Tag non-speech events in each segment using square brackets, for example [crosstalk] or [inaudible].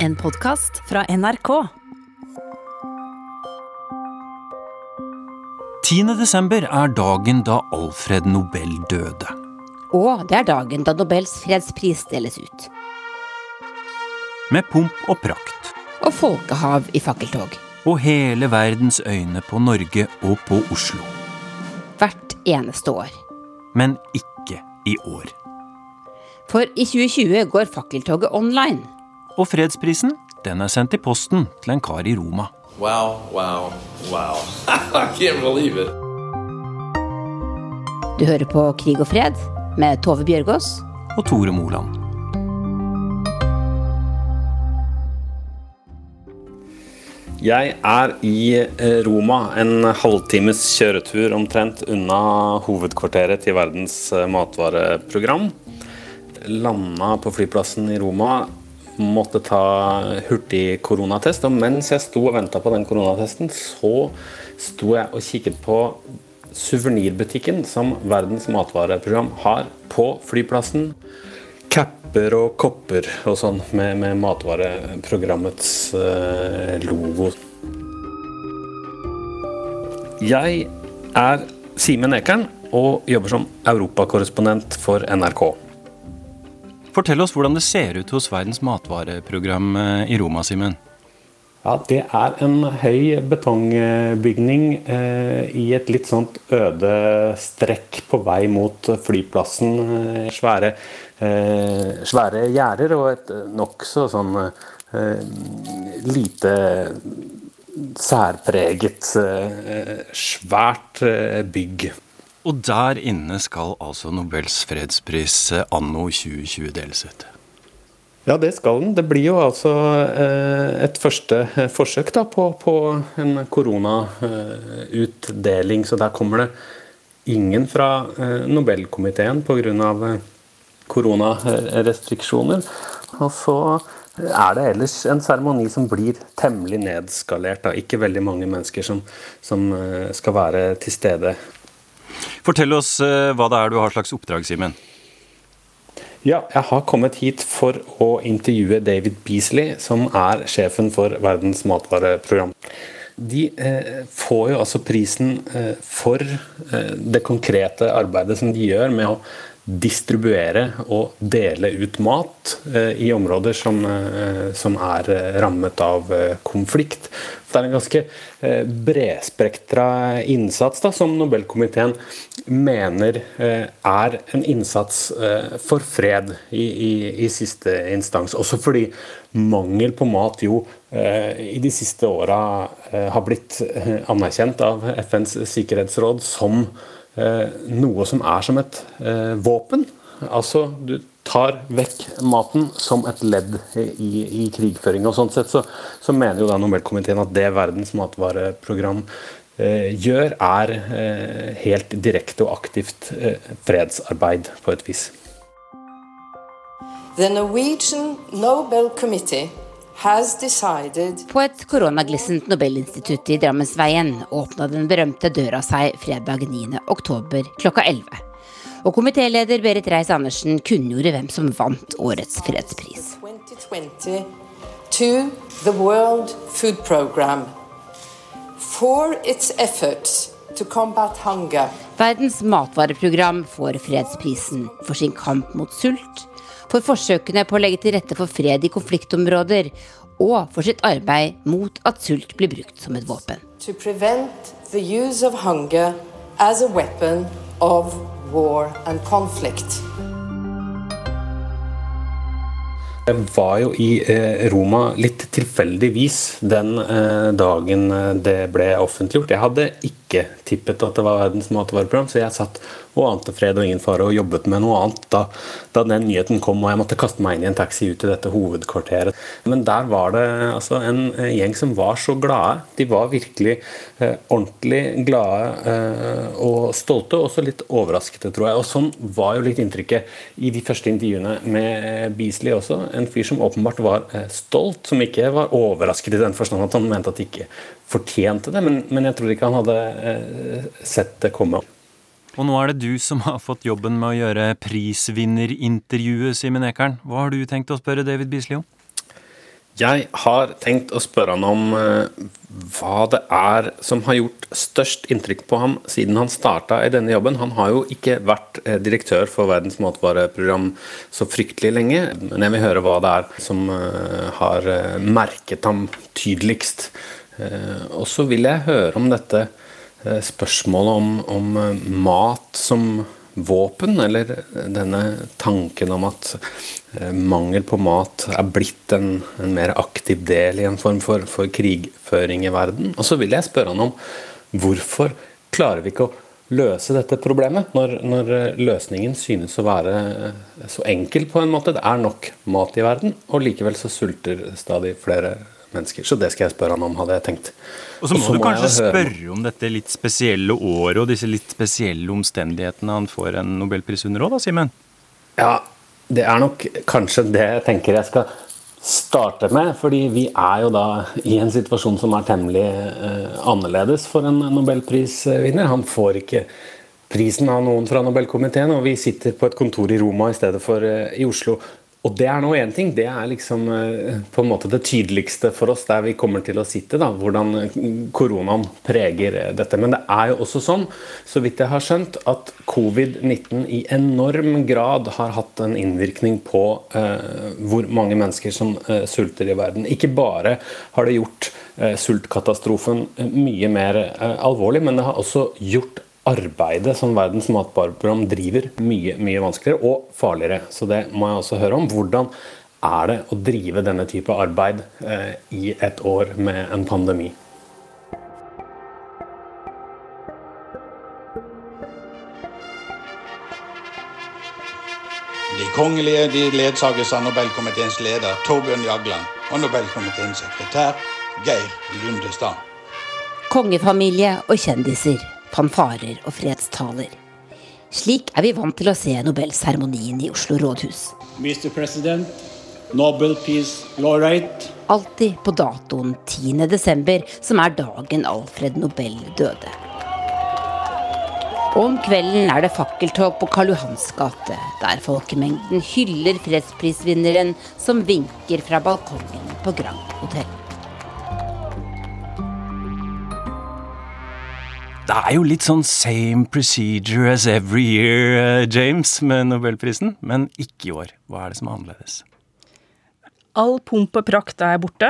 En podkast fra NRK. 10. desember er dagen da Alfred Nobel døde. Og det er dagen da Nobels fredspris deles ut. Med pomp og prakt. Og folkehav i fakkeltog. Og hele verdens øyne på Norge og på Oslo. Hvert eneste år. Men ikke i år. For i 2020 går fakkeltoget online. Og fredsprisen, den er sendt i posten til en kar i Roma. Wow, wow, wow. [laughs] I can't believe it. Du hører på Krig og fred med Tove Bjørgaas. Og Tore Moland. Jeg er i eh, Roma, en halvtimes kjøretur omtrent unna hovedkvarteret til Verdens eh, matvareprogram. Landa på flyplassen i Roma, måtte ta hurtig koronatest. Og mens jeg sto og venta på den koronatesten, så sto jeg og kikket på suvenirbutikken som Verdens matvareprogram har på flyplassen. Kapper og kopper og sånn med, med matvareprogrammets eh, logo. Jeg er Simen Ekern og jobber som europakorrespondent for NRK. Fortell oss hvordan det ser ut hos Verdens matvareprogram eh, i Roma, Simen. Ja, Det er en høy betongbygning eh, i et litt sånt øde strekk på vei mot flyplassen. Eh, svære, eh, svære gjerder og et nokså sånn eh, lite særpreget, eh, svært eh, bygg. Og der inne skal altså Nobels fredspris eh, anno 2020 deles ut. Ja, det skal den. Det blir jo altså eh, et første eh, forsøk da, på, på en koronautdeling. Så der kommer det ingen fra Nobelkomiteen pga. Koronarestriksjoner. Og så er det ellers en seremoni som blir temmelig nedskalert. Da. Ikke veldig mange mennesker som, som skal være til stede. Fortell oss eh, hva det er du har slags oppdrag, Simen. Ja, jeg har kommet hit for å intervjue David Beasley, som er sjefen for Verdens matvareprogram. De eh, får jo altså prisen eh, for eh, det konkrete arbeidet som de gjør med å distribuere og dele ut mat eh, i områder som, eh, som er eh, rammet av konflikt. Det er en ganske bredspektra innsats da, som Nobelkomiteen mener er en innsats for fred i, i, i siste instans. Også fordi mangel på mat jo i de siste åra har blitt anerkjent av FNs sikkerhetsråd som noe som er som et eh, våpen. Altså, du tar vekk maten som et ledd i, i krigføringa. sånn sett så, så mener jo da Nobelkomiteen at det Verdens matvareprogram eh, gjør, er eh, helt direkte og aktivt eh, fredsarbeid på et vis. The Norwegian Nobel Committee På et koronaglissent Nobelinstitutt i Drammensveien åpna den berømte døra seg fredag 9. oktober klokka 11. Og komitéleder Berit Reiss-Andersen kunngjorde hvem som vant årets fredspris. 2020 to the World Food Programme for its efforts to combat hunger. Verdens matvareprogram får fredsprisen for sin kamp mot sult, for forsøkene på å legge til rette for fred i konfliktområder, og for sitt arbeid mot at sult blir brukt som et våpen. to prevent the use of hunger as a weapon of war and conflict. Jeg var jo i eh, Roma litt tilfeldigvis den eh, dagen eh, det ble offentliggjort. Jeg hadde ikke tippet at det var Verdens matvareprogram, så jeg satt og ante fred og ingen fare og jobbet med noe annet da, da den nyheten kom og jeg måtte kaste meg inn i en taxi ut til dette hovedkvarteret. Men der var det altså en eh, gjeng som var så glade. De var virkelig eh, ordentlig glade eh, og stolte, og også litt overraskede, tror jeg. Og sånn var jo litt inntrykket i de første intervjuene med Beasley også. En fyr som åpenbart var eh, stolt, som ikke var overrasket i den forstand at han mente at de ikke fortjente det, men, men jeg tror ikke han hadde eh, sett det komme. Og nå er det du som har fått jobben med å gjøre prisvinnerintervjuet, Simen Ekern. Hva har du tenkt å spørre David Beasley om? Jeg har tenkt å spørre han om eh, hva det er som har gjort størst inntrykk på ham siden han starta i denne jobben. Han har jo ikke vært eh, direktør for Verdens matvareprogram så fryktelig lenge, men jeg vil høre hva det er som eh, har merket ham tydeligst. Og så vil jeg høre om dette spørsmålet om, om mat som våpen, eller denne tanken om at Eh, mangel på mat er blitt en, en, mer aktiv del i en form for, for, krigføring i verden. Og så vil jeg spørre han om hvorfor klarer vi ikke å løse dette problemet, når, når, løsningen synes å være eh, så enkel på en måte. Det er nok mat i verden, og likevel så sulter stadig flere mennesker. Så det skal jeg spørre han om, hadde jeg tenkt. Og så må, du kanskje spørre om dette litt spesielle året og disse litt spesielle omstendighetene han får en nobelpris under òg, da, Simen? Ja, det er nok kanskje det jeg tenker jeg skal starte med. Fordi vi er jo da i en situasjon som er temmelig eh, annerledes for en nobelprisvinner. Han får ikke prisen av noen fra Nobelkomiteen, og vi sitter på et kontor i Roma i stedet for eh, i Oslo. Og det er nå én ting. Det er liksom eh, på en måte det tydeligste for oss der vi kommer til å sitte. da, Hvordan koronaen preger dette. Men det er jo også sånn, så vidt jeg har skjønt, at covid-19 i enorm grad har hatt en innvirkning på eh, hvor mange mennesker som eh, sulter i verden. Ikke bare har det gjort eh, sultkatastrofen mye mer eh, alvorlig, men det har også gjort arbeidet som Verdens matvareprogram driver, mye mye vanskeligere og farligere. Så det må jeg også høre om. Hvordan er det å drive denne type arbeid eh, i et år med en pandemi? De kongelige de ledsages av Nobelkomiteens leder Torbjørn Jagland og Nobelkomiteens sekretær Geir Lundestad. Kongefamilie og kjendiser fanfarer og fredstaler. Slik er vi vant til å se Nobelseremonien i Oslo rådhus. Mr. President, Nobel Peace Laureate. Alltid på datoen 10.12., som er dagen Alfred Nobel døde. Og om kvelden er det fakkeltog på Karl Johans gate, der folkemengden hyller fredsprisvinneren som vinker fra balkongen på Grand Hotell. Det er jo litt sånn same procedure as every year, eh, James, med nobelprisen. Men ikke i år. Hva er det som er annerledes? All pomp og prakt er borte.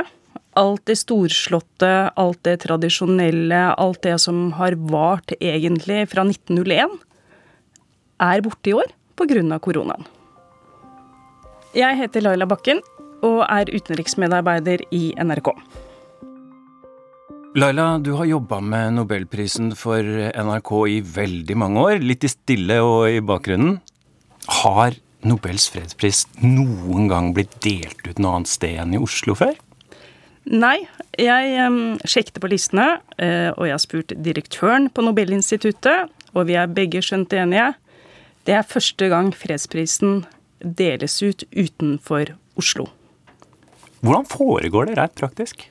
Alt det storslåtte, alt det tradisjonelle, alt det som har vart egentlig fra 1901, er borte i år pga. koronaen. Jeg heter Laila Bakken og er utenriksmedarbeider i NRK. Laila, du har jobba med nobelprisen for NRK i veldig mange år. Litt i stille og i bakgrunnen. Har Nobels fredspris noen gang blitt delt ut noe annet sted enn i Oslo før? Nei, jeg um, sjekket på listene, uh, og jeg har spurt direktøren på Nobelinstituttet, og vi er begge skjønt enige. Det er første gang fredsprisen deles ut utenfor Oslo. Hvordan foregår det rett praktisk?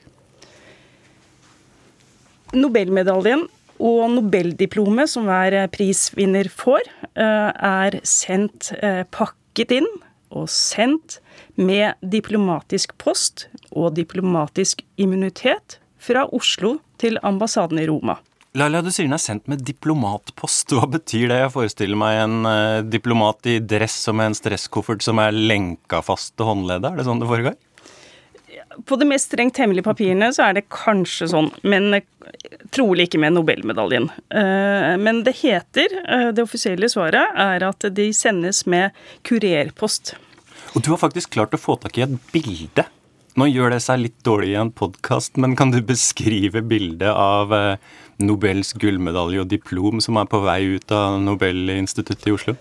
Nobelmedaljen og Nobeldiplomet som hver prisvinner får, eh, er sendt eh, pakket inn og sendt med diplomatisk post og diplomatisk immunitet fra Oslo til ambassaden i Roma. Laila, du sier den er sendt med diplomatpost. Hva betyr det? Jeg forestiller meg en diplomat i dress og med en stresskoffert som er lenka fast til håndleddet. Er det sånn det foregår? På de mest strengt hemmelige papirene så er det kanskje sånn, men eh, trolig ikke med Nobelmedaljen. Eh, men det heter, eh, det offisielle svaret er at de sendes med kurerpost. Og du har faktisk klart å få tak i et bilde. Nå gjør det seg litt dårlig i en podkast, men kan du beskrive bildet av Nobels gullmedalje og diplom som er på vei ut av Nobelinstituttet i Oslo?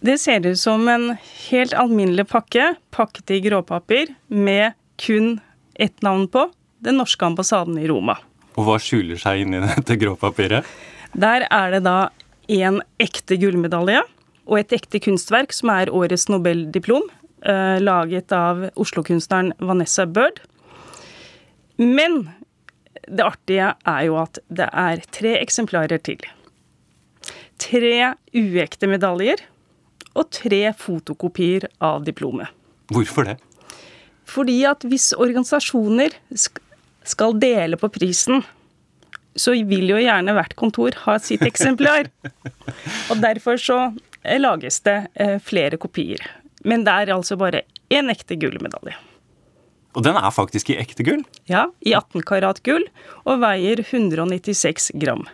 Det ser ut som en helt alminnelig pakke, pakket i gråpapir, med kun ett navn på den norske ambassaden i Roma. Og hva skjuler seg inni dette gråpapiret? Der er det da en ekte gullmedalje og et ekte kunstverk som er årets Nobeldiplom, eh, laget av Oslo-kunstneren Vanessa Bird. Men det artige er jo at det er tre eksemplarer til. Tre uekte medaljer og tre fotokopier av diplomet. Hvorfor det? Fordi at hvis organisasjoner skal dele på prisen, så vil jo gjerne hvert kontor ha sitt eksemplar. [laughs] Og derfor så eh, lages det eh, flere kopier. Men det er altså bare én ekte gullmedalje. Og den er faktisk i ekte gull? Ja, i 18 karat gull, og veier 196 gram.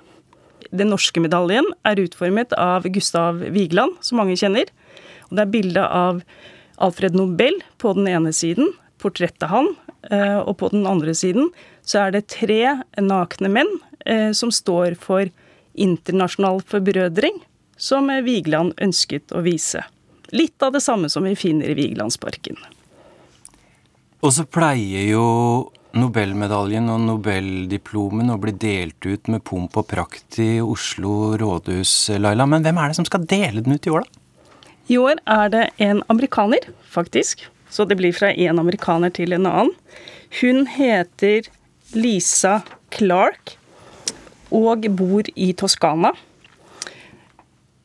Den norske medaljen er utformet av Gustav Vigeland, som mange kjenner. Og det er bilde av Alfred Nobel på den ene siden, portrettet han, eh, og på den andre siden så er det tre nakne menn eh, som står for internasjonal forbrødring, som Vigeland ønsket å vise. Litt av det samme som vi finner i Vigelandsparken. Og så pleier jo Nobelmedaljen og Nobeldiplomen å bli delt ut med pomp og prakt i Oslo rådhus, Laila. Men hvem er det som skal dele den ut i år, da? I år er det en amerikaner, faktisk. Så det blir fra en amerikaner til en annen. Hun heter Lisa Clark og bor i Toskana.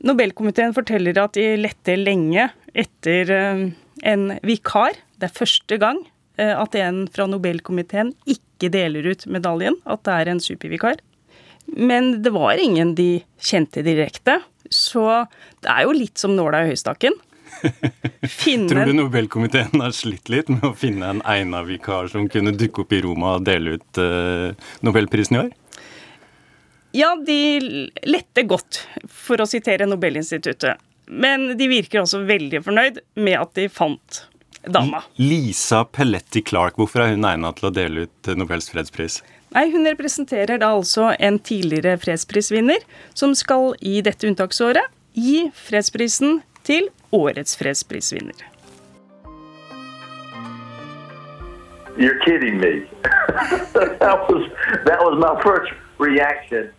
Nobelkomiteen forteller at de lette lenge etter eh, en vikar. Det er første gang eh, at en fra Nobelkomiteen ikke deler ut medaljen, at det er en supervikar. Men det var ingen de kjente direkte. Så det er jo litt som nåla i høystakken. Finne... Tror du Nobelkomiteen har slitt litt med å finne en egna vikar som kunne dukke opp i Roma og dele ut uh, Nobelprisen i år? Ja, de lette godt, for å sitere Nobelinstituttet. Men de virker også veldig fornøyd med at de fant dama. Lisa Pelletti Clark, hvorfor er hun egna til å dele ut Nobels fredspris? Nei, Hun representerer da altså en tidligere fredsprisvinner, som skal i dette unntaksåret gi fredsprisen til årets fredsprisvinner. You're kidding me. [laughs] that, was, that was my first reaction.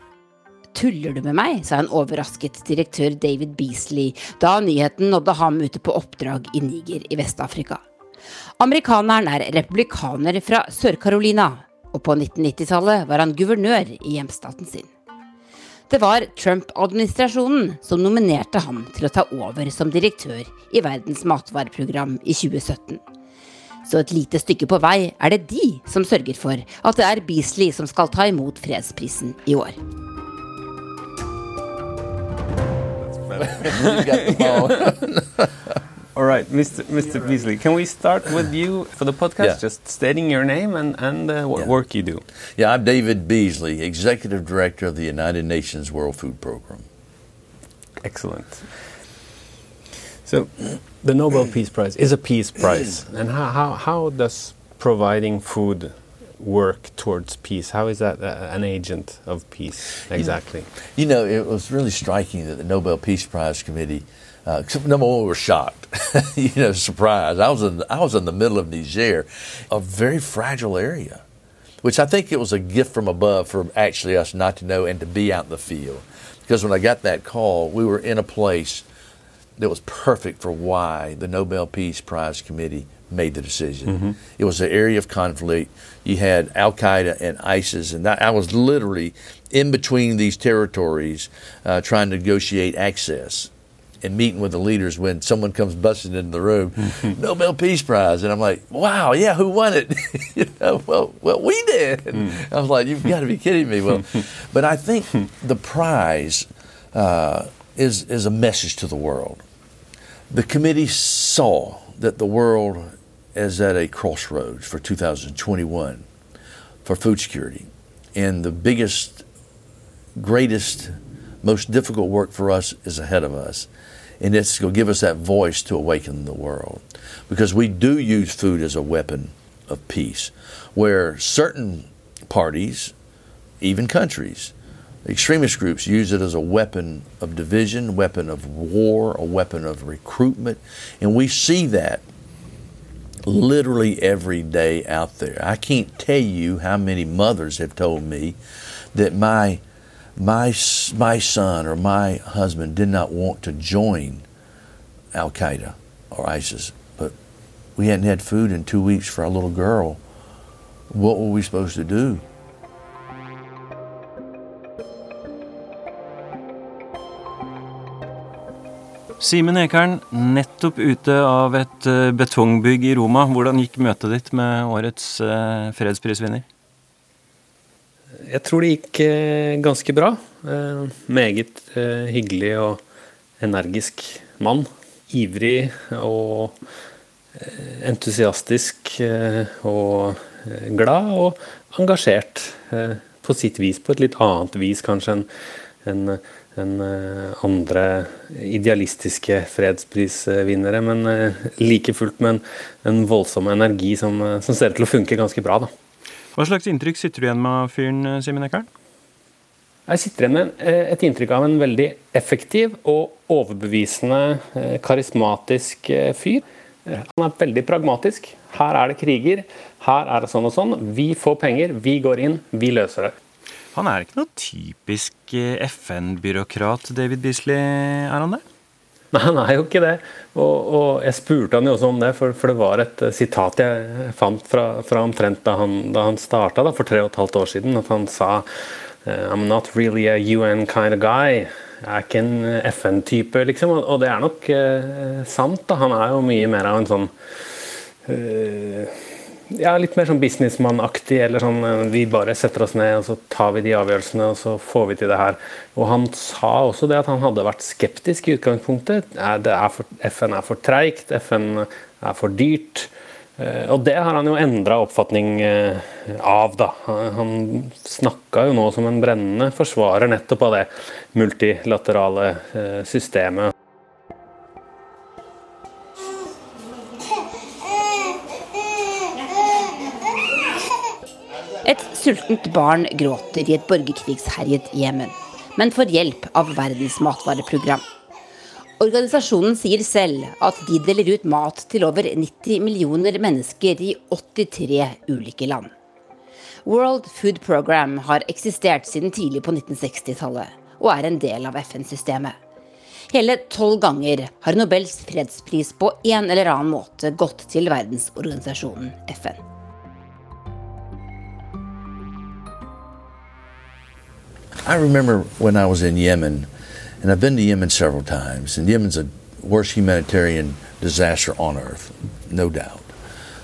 Tuller du med meg, sa en overrasket direktør David Beasley da nyheten nådde ham ute på oppdrag i Niger i Vest-Afrika. Amerikaneren er republikaner fra Sør-Carolina, og på 1990-tallet var han guvernør i hjemstaten sin. Det var Trump-administrasjonen som nominerte ham til å ta over som direktør i Verdens matvareprogram i 2017. Så et lite stykke på vei er det de som sørger for at det er Beasley som skal ta imot fredsprisen i år. [laughs] [laughs] [laughs] All right, Mr. Mr. Beasley, can we start with [laughs] you for the podcast? Yeah. Just stating your name and, and uh, what yeah. work you do. Yeah, I'm David Beasley, Executive Director of the United Nations World Food Program. Excellent. So, the Nobel Peace Prize is a peace prize. [clears throat] and how, how, how does providing food work towards peace? How is that uh, an agent of peace exactly? You know, you know, it was really striking that the Nobel Peace Prize Committee uh, number one, we were shocked, [laughs] you know, surprised. I was in I was in the middle of Niger, a very fragile area, which I think it was a gift from above for actually us not to know and to be out in the field, because when I got that call, we were in a place that was perfect for why the Nobel Peace Prize Committee made the decision. Mm-hmm. It was an area of conflict. You had Al Qaeda and ISIS, and I was literally in between these territories uh, trying to negotiate access and meeting with the leaders when someone comes busting into the room, [laughs] Nobel Peace Prize, and I'm like, wow, yeah, who won it? [laughs] you know, well, well, we did. Mm. I was like, you've got to be kidding me. Well, [laughs] but I think the prize uh, is is a message to the world. The committee saw that the world is at a crossroads for 2021 for food security, and the biggest, greatest, most difficult work for us is ahead of us and it's going to give us that voice to awaken the world. Because we do use food as a weapon of peace, where certain parties, even countries, extremist groups use it as a weapon of division, weapon of war, a weapon of recruitment, and we see that literally every day out there. I can't tell you how many mothers have told me that my my, my son or my husband did not want to join Al Qaeda or ISIS, but we hadn't had food in two weeks for our little girl. What were we supposed to do? Simen Ekern, nettopp ute av et eh, betongbygg i Roma. Hvordan gikk møtet ditt med årets eh, fredsprisvinner? Jeg tror det gikk eh, ganske bra. Meget hyggelig og energisk mann. Ivrig og entusiastisk og glad og engasjert. På sitt vis, på et litt annet vis kanskje enn en, enn eh, andre idealistiske fredsprisvinnere. Men eh, like fullt med en, en voldsom energi som, eh, som, ser ut til å funke ganske bra. Da. Hva slags inntrykk sitter du igjen med av fyren, Simen Ekern? Jeg sitter igjen med et inntrykk av en veldig effektiv og overbevisende, karismatisk fyr. Han er veldig pragmatisk. Her er det kriger, her er det sånn og sånn. Vi får penger, vi går inn, vi løser det. Han er ikke noe typisk eh, FN-byråkrat, David Beasley, er han det? Nei, han er jo ikke det. Og, og jeg spurte han jo også om det, for, for det var et uh, sitat jeg fant fra, fra omtrent da han, da han starta for tre og et halvt år siden. At han sa eh, I'm not really a UN kind of guy. Jeg er ikke en FN-type, liksom. Og, og, det er nok eh, sant. da. Han er jo mye mer av en sånn uh, ja, litt mer sånn businessmannaktig, eller sånn eh, vi bare setter oss ned og så tar vi de avgjørelsene og så får vi til det her. Og han sa også det at han hadde vært skeptisk i utgangspunktet. Er for, FN er for treigt, FN er for dyrt. Eh, og det har han jo endra oppfatning eh, av, da. Han snakka jo nå som en brennende forsvarer nettopp av det multilaterale systemet. Sultent barn gråter i et borgerkrigsherjet Jemen, men får hjelp av Verdens matvareprogram. Organisasjonen sier selv at de deler ut mat til over 90 millioner mennesker i 83 ulike land. World Food Program har eksistert siden tidlig på 1960-tallet og er en del av FN-systemet. Hele tolv ganger har Nobels fredspris på en eller annen måte gått til verdensorganisasjonen FN. I remember when I was in Yemen, and I've been to Yemen several times, and Yemen's the worst humanitarian disaster on earth, no doubt.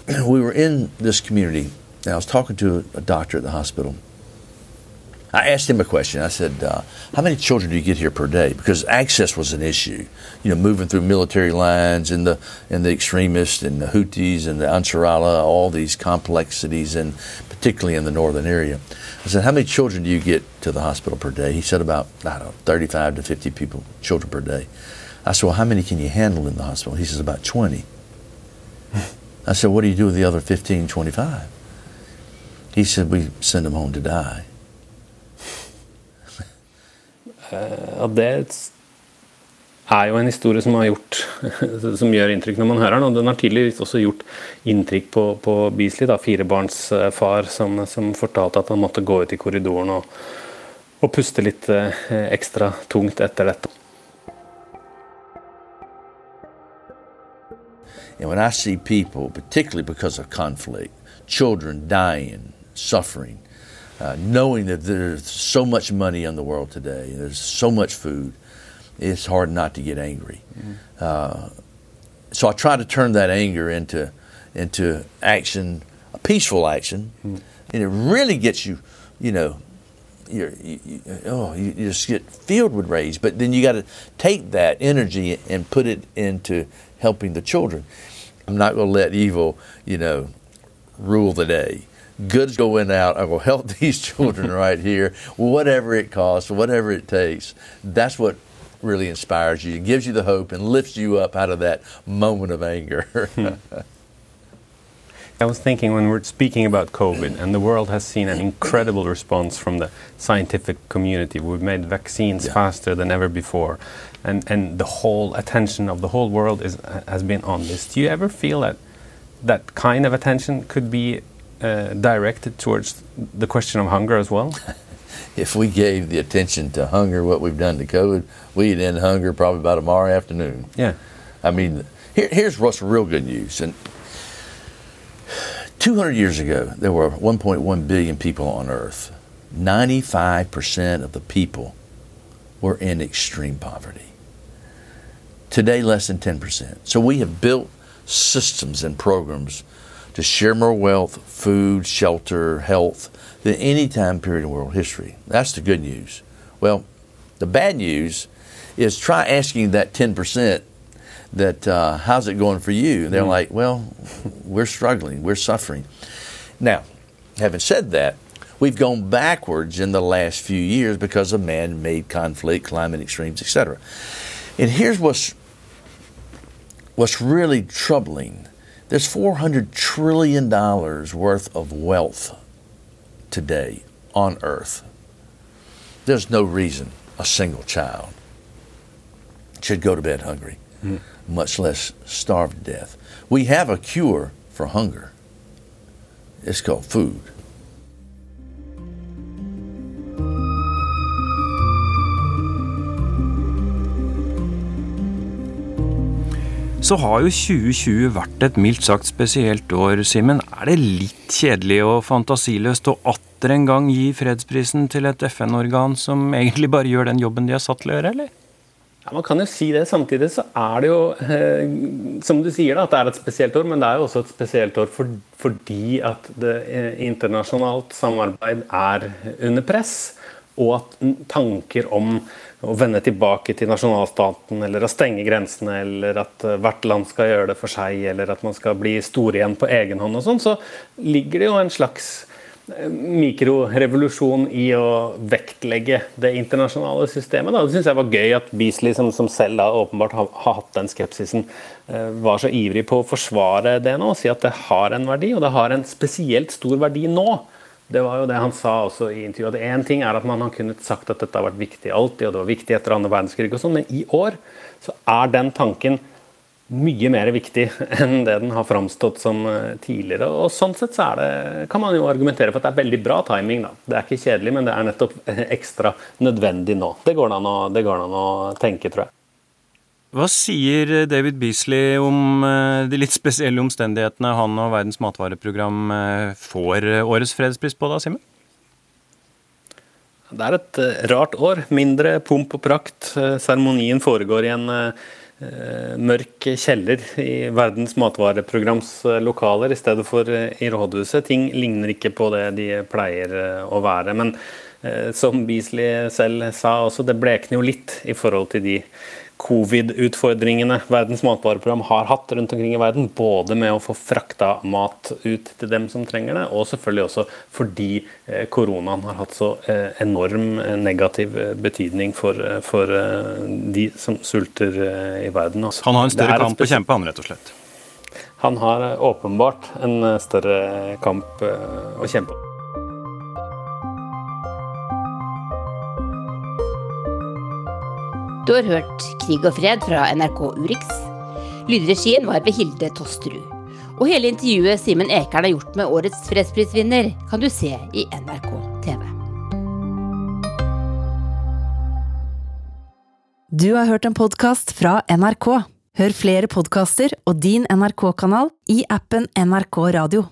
[clears throat] We were in this community, and I was talking to a, doctor at the hospital. I asked him a question. I said, uh, "How many children do you get here per day?" Because access was an issue. You know, moving through military lines and the and the extremists and the Houthis and the Ansarallah, all these complexities, and particularly in the northern area. I said, How many children do you get to the hospital per day? He said, About, I don't know, 35 to 50 people, children per day. I said, Well, how many can you handle in the hospital? He says, About 20. I said, What do you do with the other 15, 25? He said, We send them home to die. Uh, det er jo en historie som, gjort, [laughs] som gjør inntrykk når man hører den. Og den har tidligvis også gjort inntrykk på, på Beasley, da, firebarnsfar, som, som fortalte at han måtte gå ut i korridoren og, og puste litt eh, ekstra tungt etter dette. And when I see people, particularly because of conflict, children dying, suffering, uh, knowing that there's so much money in the world today, there's so much food, it's hard not to get angry. Mm-hmm. Uh, so I try to turn that anger into into action, a peaceful action, mm-hmm. and it really gets you, you know, you, you, oh, you, you just get filled with rage. But then you got to take that energy and put it into helping the children. I'm not going to let evil, you know, rule the day. Good's going out. I will help [laughs] these children right here, whatever it costs, whatever it takes. That's what really inspires you, It gives you the hope, and lifts you up out of that moment of anger. Hmm. [laughs] I was thinking when we're speaking about COVID, and the world has seen an incredible response from the scientific community. We've made vaccines yeah. faster than ever before, and and the whole attention of the whole world is has been on this. Do you ever feel that that kind of attention could be uh, directed towards the question of hunger as well? [laughs] if we gave the attention to hunger what we've done to COVID, we'd end hunger probably by tomorrow afternoon. Yeah. I mean, here, here's what's real good news. And 200 years ago, there were 1.1 billion people on Earth. 95% of the people were in extreme poverty. Today, less than 10%. So we have built systems and programs to share more wealth, food, shelter, health than any time period in world history. That's the good news. Well, the bad news is try asking that 10% that uh, how's it going for you? They're like, well, we're struggling, we're suffering. Now, having said that, we've gone backwards in the last few years because of man-made conflict, climate extremes, etc. And here's what's what's really troubling. There's 400 trillion dollars worth of wealth today on earth. There's no reason a single child should go to bed hungry, Mm. much less starve to death. We have a cure for hunger. It's called food. Så har jo 2020 vært et mildt sagt spesielt år, Simen. Er det litt kjedelig og fantasiløst å atter en gang gi fredsprisen til et FN-organ som egentlig bare gjør den jobben de er satt til å gjøre, eller? Ja, Man kan jo si det. Samtidig så er det jo, eh, som du sier, da, at det er et spesielt år. Men det er jo også et spesielt år for, fordi at det eh, internasjonalt samarbeid er under press. Og at tanker om å vende tilbake til nasjonalstaten, eller å stenge grensene, eller at eh, hvert land skal gjøre det for seg, eller at man skal bli store igjen på egen hånd og sånn, så ligger det jo en slags eh, mikrorevolusjon i å vektlegge det internasjonale systemet. Da. Det syns jeg var gøy at Beasley, som, som selv da åpenbart har, har hatt den skepsisen, eh, var så ivrig på å forsvare det nå og si at det har en verdi, og det har en spesielt stor verdi nå. Det var jo det han sa også i intervjuet. at Én ting er at man har kunnet sagt at dette har vært viktig alltid, og det var viktig etter andre verdenskrig og sånn, men i år så er den tanken mye mer viktig [laughs] enn det den har framstått som eh, tidligere. Og sånn sett så det, kan man jo argumentere for at det er veldig bra timing. da. Det er ikke kjedelig, men det er nettopp [laughs] ekstra nødvendig nå. Det går an å, det går an å tenke, tror jeg. Hva sier David Beasley om eh, de litt spesielle omstendighetene han og Verdens matvareprogram eh, får årets fredspris på, da, Simen? Det er et eh, rart år. Mindre pomp og prakt. Eh, Seremonien foregår i en eh, eh, mørk kjeller i Verdens matvareprograms eh, lokaler i stedet for eh, i rådhuset. Ting ligner ikke på det de pleier eh, å være. Men eh, som Beasley selv sa også, det blekner jo litt i forhold til de covid-utfordringene Verdens matvareprogram har hatt rundt omkring i verden. Både med å få frakta mat ut til dem som trenger det, og selvfølgelig også fordi eh, koronaen har hatt så eh, enorm eh, negativ betydning for, for de som sulter i verden. også. Han har en større kamp å kjempe, han, rett og slett. Han har åpenbart en større kamp å kjempe. Du har hørt Krig og fred fra NRK Urix. Lydregien var ved Hilde Tosterud. Og hele intervjuet Simen Ekern har gjort med årets fredsprisvinner, kan du se i NRK TV. Du har hørt en podkast fra NRK. Hør flere podkaster og din NRK-kanal i appen NRK Radio.